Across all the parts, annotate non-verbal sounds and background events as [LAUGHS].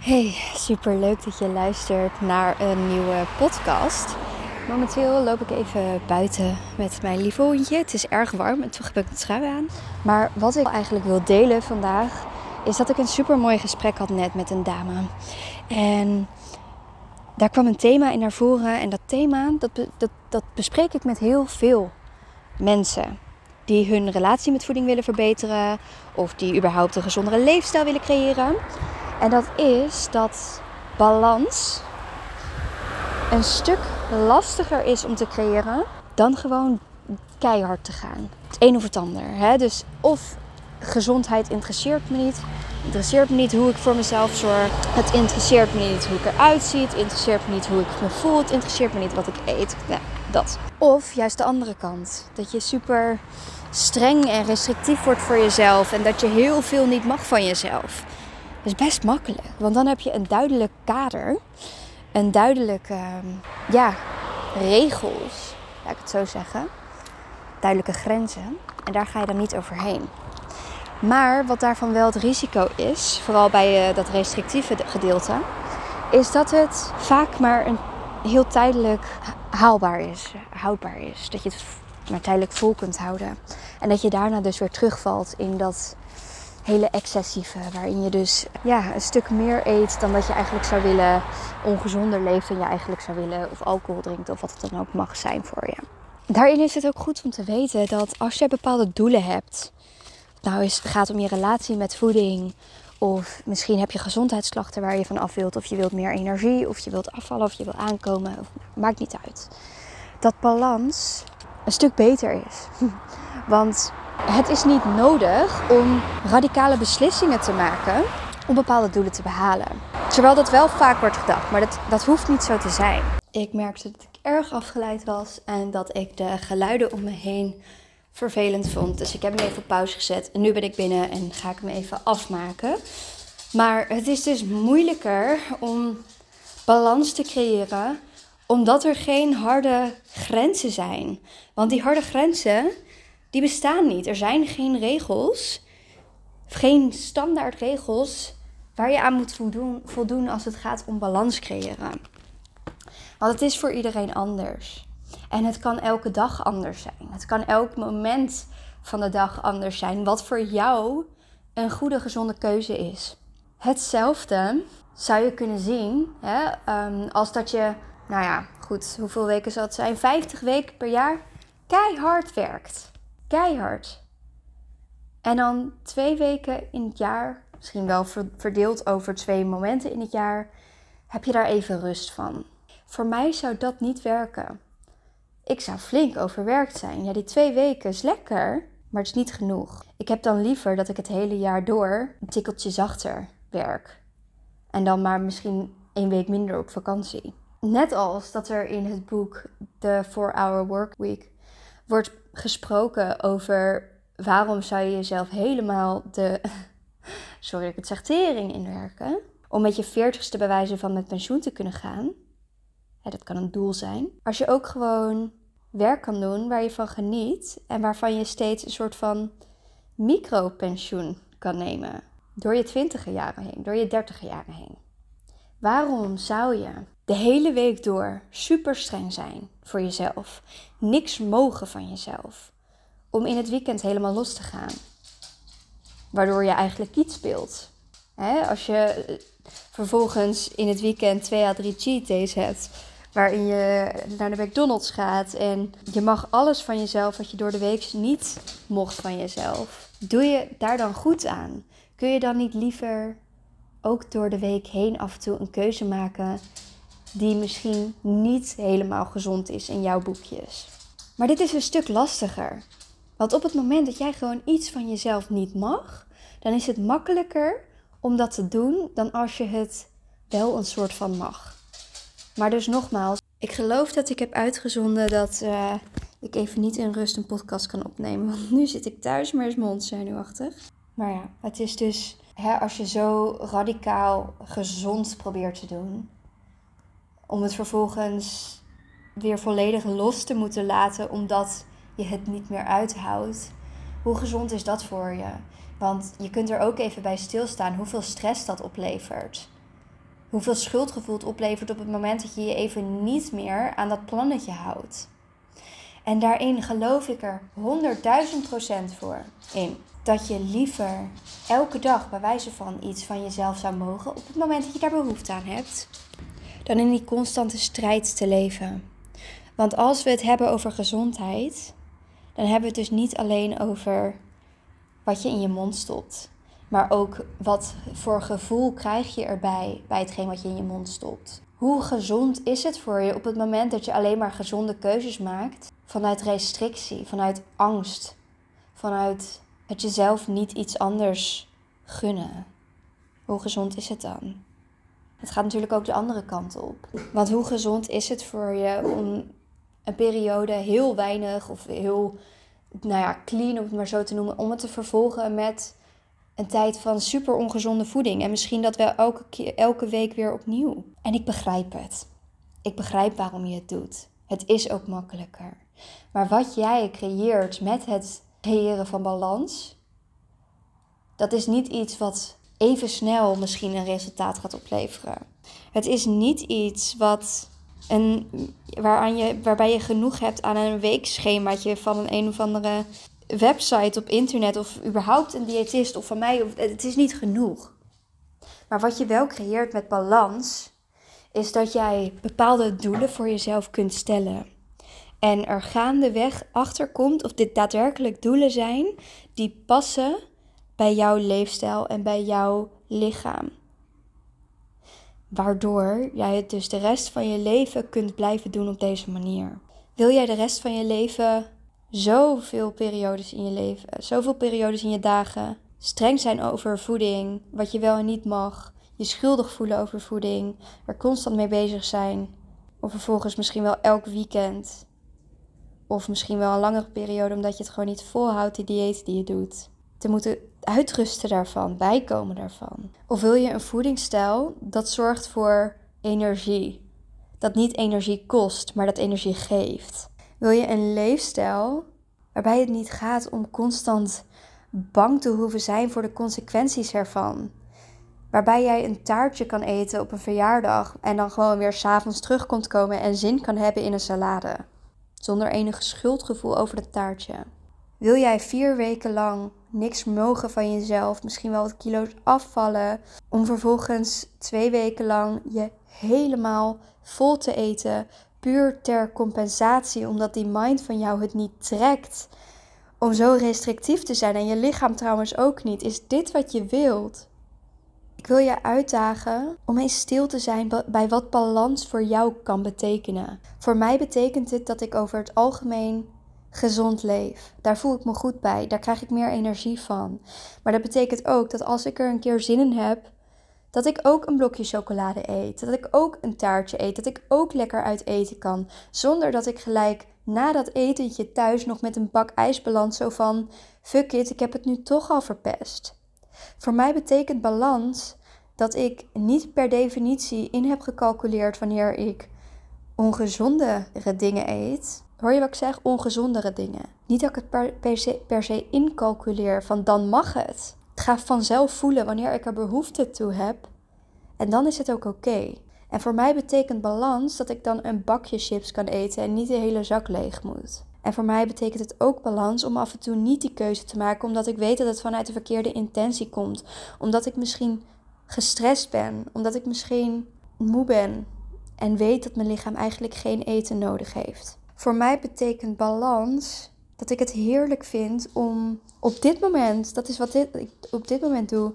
Hey, super leuk dat je luistert naar een nieuwe podcast. Momenteel loop ik even buiten met mijn lieve hondje. Het is erg warm en toch heb ik een trui aan. Maar wat ik eigenlijk wil delen vandaag is dat ik een super mooi gesprek had net met een dame. En daar kwam een thema in naar voren. En dat thema, dat, dat, dat bespreek ik met heel veel mensen. Die hun relatie met voeding willen verbeteren. Of die überhaupt een gezondere leefstijl willen creëren. En dat is dat balans een stuk lastiger is om te creëren dan gewoon keihard te gaan. Het een of het ander. Hè? Dus of gezondheid interesseert me niet. Interesseert me niet hoe ik voor mezelf zorg. Het interesseert me niet hoe ik eruit zie. Het interesseert me niet hoe ik me voel. Het interesseert me niet wat ik eet. Nou, dat. Of juist de andere kant. Dat je super streng en restrictief wordt voor jezelf. En dat je heel veel niet mag van jezelf. Dat is best makkelijk. Want dan heb je een duidelijk kader. Een duidelijk, ehm, ja, regels. Laat ik het zo zeggen. Duidelijke grenzen. En daar ga je dan niet overheen. Maar wat daarvan wel het risico is, vooral bij eh, dat restrictieve gedeelte, is dat het vaak maar een heel tijdelijk haalbaar is, houdbaar is. Dat je het maar tijdelijk vol kunt houden. En dat je daarna dus weer terugvalt in dat hele excessieve, waarin je dus ja, een stuk meer eet dan dat je eigenlijk zou willen, ongezonder leeft dan je eigenlijk zou willen, of alcohol drinkt of wat het dan ook mag zijn voor je. Daarin is het ook goed om te weten dat als je bepaalde doelen hebt, nou is, het gaat om je relatie met voeding, of misschien heb je gezondheidsklachten waar je van af wilt, of je wilt meer energie, of je wilt afvallen, of je wilt aankomen, of, maakt niet uit. Dat balans een stuk beter is. [LAUGHS] Want het is niet nodig om radicale beslissingen te maken om bepaalde doelen te behalen. Terwijl dat wel vaak wordt gedacht, maar dat, dat hoeft niet zo te zijn. Ik merkte dat ik erg afgeleid was en dat ik de geluiden om me heen vervelend vond. Dus ik heb hem even op pauze gezet en nu ben ik binnen en ga ik hem even afmaken. Maar het is dus moeilijker om balans te creëren omdat er geen harde grenzen zijn. Want die harde grenzen, die bestaan niet. Er zijn geen regels, geen standaard regels waar je aan moet voldoen, voldoen als het gaat om balans creëren. Want het is voor iedereen anders. En het kan elke dag anders zijn. Het kan elk moment van de dag anders zijn. Wat voor jou een goede, gezonde keuze is. Hetzelfde zou je kunnen zien hè, ehm, als dat je, nou ja, goed, hoeveel weken zal het zijn? 50 weken per jaar keihard werkt. Keihard. En dan twee weken in het jaar, misschien wel verdeeld over twee momenten in het jaar, heb je daar even rust van. Voor mij zou dat niet werken. Ik zou flink overwerkt zijn. Ja, die twee weken is lekker, maar het is niet genoeg. Ik heb dan liever dat ik het hele jaar door een tikkeltje zachter werk. En dan maar misschien één week minder op vakantie. Net als dat er in het boek The 4-Hour Work Week wordt gesproken over waarom zou je jezelf helemaal de, [LAUGHS] sorry dat ik het zeg, tering inwerken. Om met je veertigste bewijzen van met pensioen te kunnen gaan. Dat kan een doel zijn. Als je ook gewoon werk kan doen waar je van geniet en waarvan je steeds een soort van micropensioen kan nemen. Door je twintige jaren heen, door je dertige jaren heen. Waarom zou je de hele week door super streng zijn voor jezelf? Niks mogen van jezelf. Om in het weekend helemaal los te gaan. Waardoor je eigenlijk iets speelt. als je eh, vervolgens in het weekend twee à drie cheat days hebt waarin je naar de McDonald's gaat en je mag alles van jezelf wat je door de week niet mocht van jezelf. Doe je daar dan goed aan? Kun je dan niet liever ook door de week heen af en toe een keuze maken die misschien niet helemaal gezond is in jouw boekjes? Maar dit is een stuk lastiger. Want op het moment dat jij gewoon iets van jezelf niet mag, dan is het makkelijker om dat te doen dan als je het wel een soort van mag. Maar dus nogmaals, ik geloof dat ik heb uitgezonden dat uh, ik even niet in rust een podcast kan opnemen. Want nu zit ik thuis, maar is mijn hond zenuwachtig. Maar ja, het is dus hè, als je zo radicaal gezond probeert te doen, om het vervolgens weer volledig los te moeten laten omdat je het niet meer uithoudt. Hoe gezond is dat voor je? Want je kunt er ook even bij stilstaan hoeveel stress dat oplevert. Hoeveel schuldgevoel het oplevert op het moment dat je je even niet meer aan dat plannetje houdt. En daarin geloof ik er 100.000% voor in. Dat je liever elke dag bij wijze van iets van jezelf zou mogen op het moment dat je daar behoefte aan hebt. Dan in die constante strijd te leven. Want als we het hebben over gezondheid, dan hebben we het dus niet alleen over wat je in je mond stopt. Maar ook wat voor gevoel krijg je erbij bij hetgeen wat je in je mond stopt. Hoe gezond is het voor je op het moment dat je alleen maar gezonde keuzes maakt vanuit restrictie, vanuit angst, vanuit het jezelf niet iets anders gunnen? Hoe gezond is het dan? Het gaat natuurlijk ook de andere kant op. Want hoe gezond is het voor je om een periode heel weinig of heel nou ja, clean, om het maar zo te noemen, om het te vervolgen met een tijd van super ongezonde voeding. En misschien dat wel elke, keer, elke week weer opnieuw. En ik begrijp het. Ik begrijp waarom je het doet. Het is ook makkelijker. Maar wat jij creëert met het creëren van balans, dat is niet iets wat even snel misschien een resultaat gaat opleveren. Het is niet iets wat een, waaraan je, waarbij je genoeg hebt aan een weekschemaatje van een een of andere website op internet of überhaupt een diëtist of van mij. Het is niet genoeg. Maar wat je wel creëert met balans, is dat jij bepaalde doelen voor jezelf kunt stellen. En er gaandeweg achter komt of dit daadwerkelijk doelen zijn die passen bij jouw leefstijl en bij jouw lichaam. Waardoor jij het dus de rest van je leven kunt blijven doen op deze manier. Wil jij de rest van je leven zoveel periodes in je leven, zoveel periodes in je dagen streng zijn over voeding, wat je wel en niet mag, je schuldig voelen over voeding, er constant mee bezig zijn, of vervolgens misschien wel elk weekend, of misschien wel een langere periode omdat je het gewoon niet volhoudt, die dieet die je doet. Te moeten uitrusten daarvan, bijkomen daarvan. Of wil je een voedingsstijl dat zorgt voor energie, dat niet energie kost, maar dat energie geeft. Wil je een leefstijl waarbij het niet gaat om constant bang te hoeven zijn voor de consequenties ervan? Waarbij jij een taartje kan eten op een verjaardag en dan gewoon weer s'avonds terug komt komen en zin kan hebben in een salade. Zonder enige schuldgevoel over het taartje. Wil jij vier weken lang niks mogen van jezelf, misschien wel wat kilo's afvallen, om vervolgens twee weken lang je helemaal vol te eten, puur ter compensatie, omdat die mind van jou het niet trekt. Om zo restrictief te zijn en je lichaam trouwens ook niet. Is dit wat je wilt? Ik wil je uitdagen om eens stil te zijn bij wat balans voor jou kan betekenen. Voor mij betekent dit dat ik over het algemeen gezond leef. Daar voel ik me goed bij. Daar krijg ik meer energie van. Maar dat betekent ook dat als ik er een keer zin in heb, dat ik ook een blokje chocolade eet. Dat ik ook een taartje eet. Dat ik ook lekker uit eten kan. Zonder dat ik gelijk na dat etentje thuis nog met een bak ijs beland. Zo van: fuck it, ik heb het nu toch al verpest. Voor mij betekent balans dat ik niet per definitie in heb gecalculeerd wanneer ik ongezondere dingen eet. Hoor je wat ik zeg? Ongezondere dingen. Niet dat ik het per, se, per se incalculeer van dan mag het. Gaat vanzelf voelen wanneer ik er behoefte toe heb. En dan is het ook oké. En voor mij betekent balans dat ik dan een bakje chips kan eten en niet de hele zak leeg moet. En voor mij betekent het ook balans om af en toe niet die keuze te maken, omdat ik weet dat het vanuit de verkeerde intentie komt. Omdat ik misschien gestrest ben, omdat ik misschien moe ben en weet dat mijn lichaam eigenlijk geen eten nodig heeft. Voor mij betekent balans dat ik het heerlijk vind om op dit moment, dat is wat ik op dit moment doe,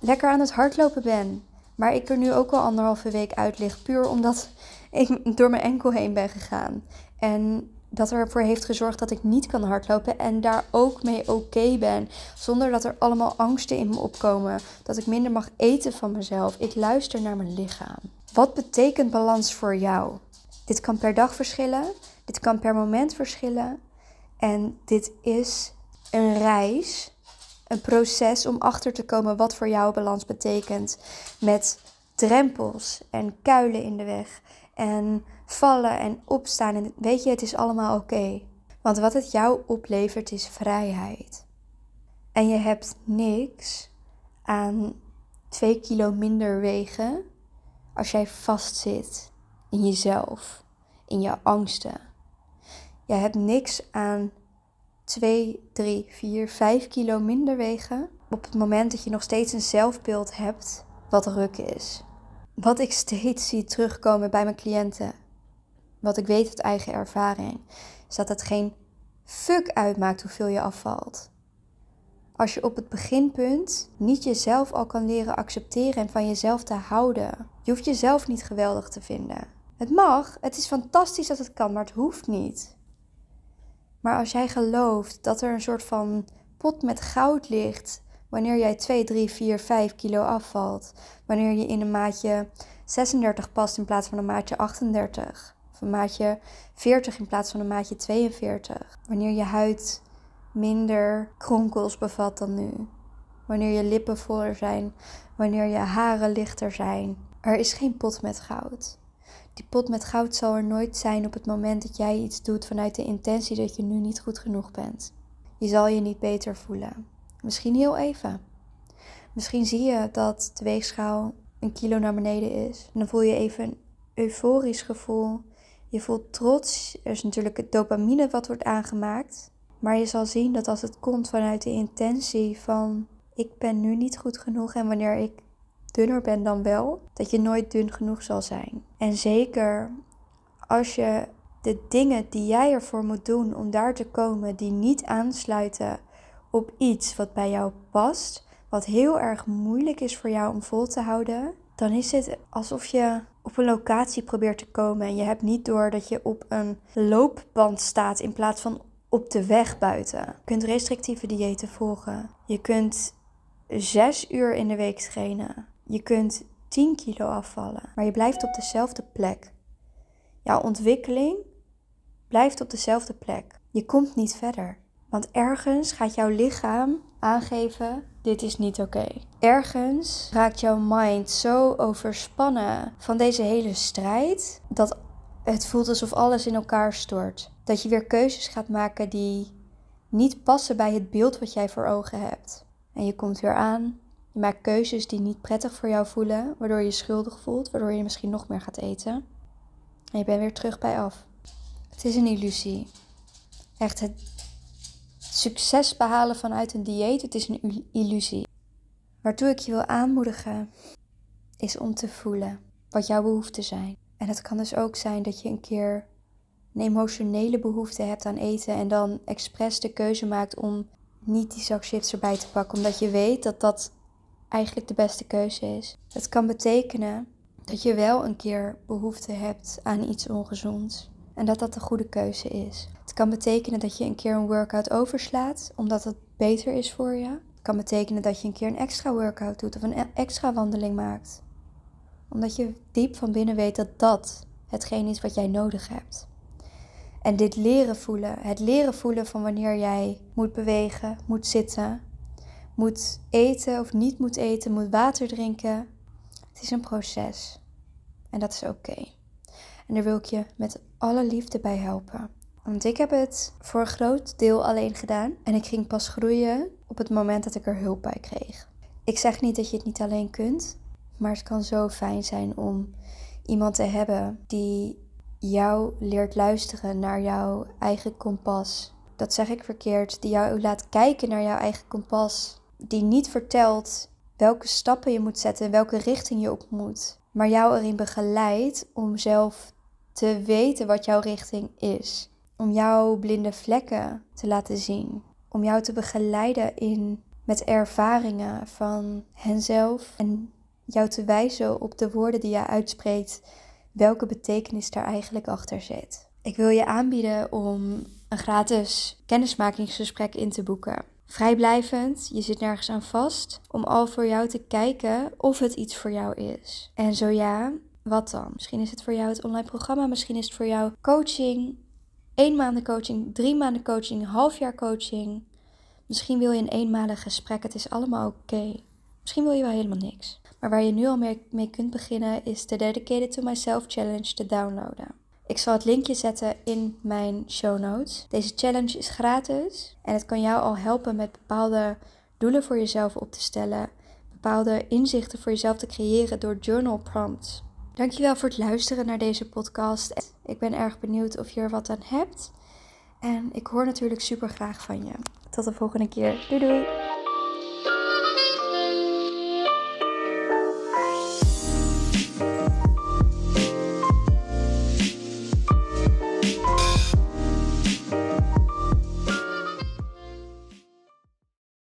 lekker aan het hardlopen ben. Maar ik er nu ook al anderhalve week uit lig, puur omdat [LAUGHS] ik door mijn enkel heen ben gegaan. En dat ervoor heeft gezorgd dat ik niet kan hardlopen en daar ook mee oké ben. Zonder dat er allemaal angsten in me opkomen. Dat ik minder mag eten van mezelf. Ik luister naar mijn lichaam. Wat betekent balans voor jou? Dit kan per dag verschillen. Dit kan per moment verschillen. En dit is een reis, een proces om achter te komen wat voor jou balans betekent. Met drempels en kuilen in de weg. en vallen en opstaan. En weet je, het is allemaal oké. Want wat het jou oplevert is vrijheid. En je hebt niks aan twee kilo minder wegen als jij vastzit in jezelf, in je angsten. Je hebt niks aan 2, 3, 4, 5 kilo minder wegen op het moment dat je nog steeds een zelfbeeld hebt wat ruk is. Wat ik steeds zie terugkomen bij mijn cliënten, wat ik weet uit eigen ervaring, is dat het geen fuck uitmaakt hoeveel je afvalt. Als je op het beginpunt niet jezelf al kan leren accepteren en van jezelf te houden. Je hoeft jezelf niet geweldig te vinden. Het mag, het is fantastisch dat het kan, maar het hoeft niet. Maar als jij gelooft dat er een soort van pot met goud ligt wanneer jij 2, 3, 4, 5 kilo afvalt, wanneer je in een maatje 36 past in plaats van een maatje 38, of een maatje 40 in plaats van een maatje 42, wanneer je huid minder kronkels bevat dan nu, wanneer je lippen voller zijn, wanneer je haren lichter zijn. Er is geen pot met goud. Die pot met goud zal er nooit zijn op het moment dat jij iets doet vanuit de intentie dat je nu niet goed genoeg bent. Je zal je niet beter voelen. Misschien heel even. Misschien zie je dat de weegschaal een kilo naar beneden is. En dan voel je even een euforisch gevoel. Je voelt trots. Er is natuurlijk het dopamine wat wordt aangemaakt. Maar je zal zien dat als het komt vanuit de intentie van ik ben nu niet goed genoeg en wanneer ik dunner ben dan wel, dat je nooit dun genoeg zal zijn. En zeker als je de dingen die jij ervoor moet doen om daar te komen, die niet aansluiten op iets wat bij jou past, wat heel erg moeilijk is voor jou om vol te houden, dan is het alsof je op een locatie probeert te komen en je hebt niet door dat je op een loopband staat in plaats van op de weg buiten. Je kunt restrictieve diëten volgen. Je kunt zes uur in de week trainen. Je kunt 10 kilo afvallen, maar je blijft op dezelfde plek. Jouw ontwikkeling blijft op dezelfde plek. Je komt niet verder. Want ergens gaat jouw lichaam aangeven: dit is niet oké. Ergens raakt jouw mind zo overspannen van deze hele strijd dat het voelt alsof alles in elkaar stort. Dat je weer keuzes gaat maken die niet passen bij het beeld wat jij voor ogen hebt. En je komt weer aan. Je maakt keuzes die niet prettig voor jou voelen, waardoor je je schuldig voelt, waardoor je misschien nog meer gaat eten. En je bent weer terug bij af. Het is een illusie. Echt het succes behalen vanuit een dieet, het is een illusie. Waartoe ik je wil aanmoedigen, is om te voelen wat jouw behoeften zijn. En het kan dus ook zijn dat je een keer een emotionele behoefte hebt aan eten en dan expres de keuze maakt om niet die zak chips erbij te pakken, omdat je weet dat dat eigenlijk de beste keuze is. Het kan betekenen dat je wel een keer behoefte hebt aan iets ongezonds en dat dat de goede keuze is. Het kan betekenen dat je een keer een workout overslaat omdat het beter is voor je. Het kan betekenen dat je een keer een extra workout doet of een e- extra wandeling maakt. Omdat je diep van binnen weet dat dat hetgeen is wat jij nodig hebt. En dit leren voelen, het leren voelen van wanneer jij moet bewegen, moet zitten, moet eten of niet moet eten, moet water drinken. Het is een proces. En dat is oké. En daar wil ik je met alle liefde bij helpen. Want ik heb het voor een groot deel alleen gedaan. En ik ging pas groeien op het moment dat ik er hulp bij kreeg. Ik zeg niet dat je het niet alleen kunt. Maar het kan zo fijn zijn om iemand te hebben die jou leert luisteren naar jouw eigen kompas. Dat zeg ik verkeerd. Die jou laat kijken naar jouw eigen kompas. Die niet vertelt welke stappen je moet zetten en welke richting je op moet. Maar jou erin begeleidt om zelf te weten wat jouw richting is. Om jouw blinde vlekken te laten zien. Om jou te begeleiden in met ervaringen van henzelf en jou te wijzen op de woorden die jij uitspreekt, welke betekenis daar eigenlijk achter zit. Ik wil je aanbieden om een gratis kennismakingsgesprek in te boeken. Vrijblijvend, je zit nergens aan vast, om al voor jou te kijken of het iets voor jou is. En zo ja, wat dan? Misschien is het voor jou het online programma, misschien is het voor jou coaching, één maanden coaching, drie maanden coaching, half jaar coaching. Misschien wil je een eenmalig gesprek, het is allemaal oké. Misschien wil je wel helemaal niks. Maar waar je nu al mee kunt beginnen is de Dedicated to Myself Challenge te downloaden. Ik zal het linkje zetten in mijn show notes. Deze challenge is gratis en het kan jou al helpen met bepaalde doelen voor jezelf op te stellen, bepaalde inzichten voor jezelf te creëren door journal prompts. Dankjewel voor het luisteren naar deze podcast. Ik ben erg benieuwd of je er wat aan hebt. En ik hoor natuurlijk super graag van je. Tot de volgende keer. Doei doei!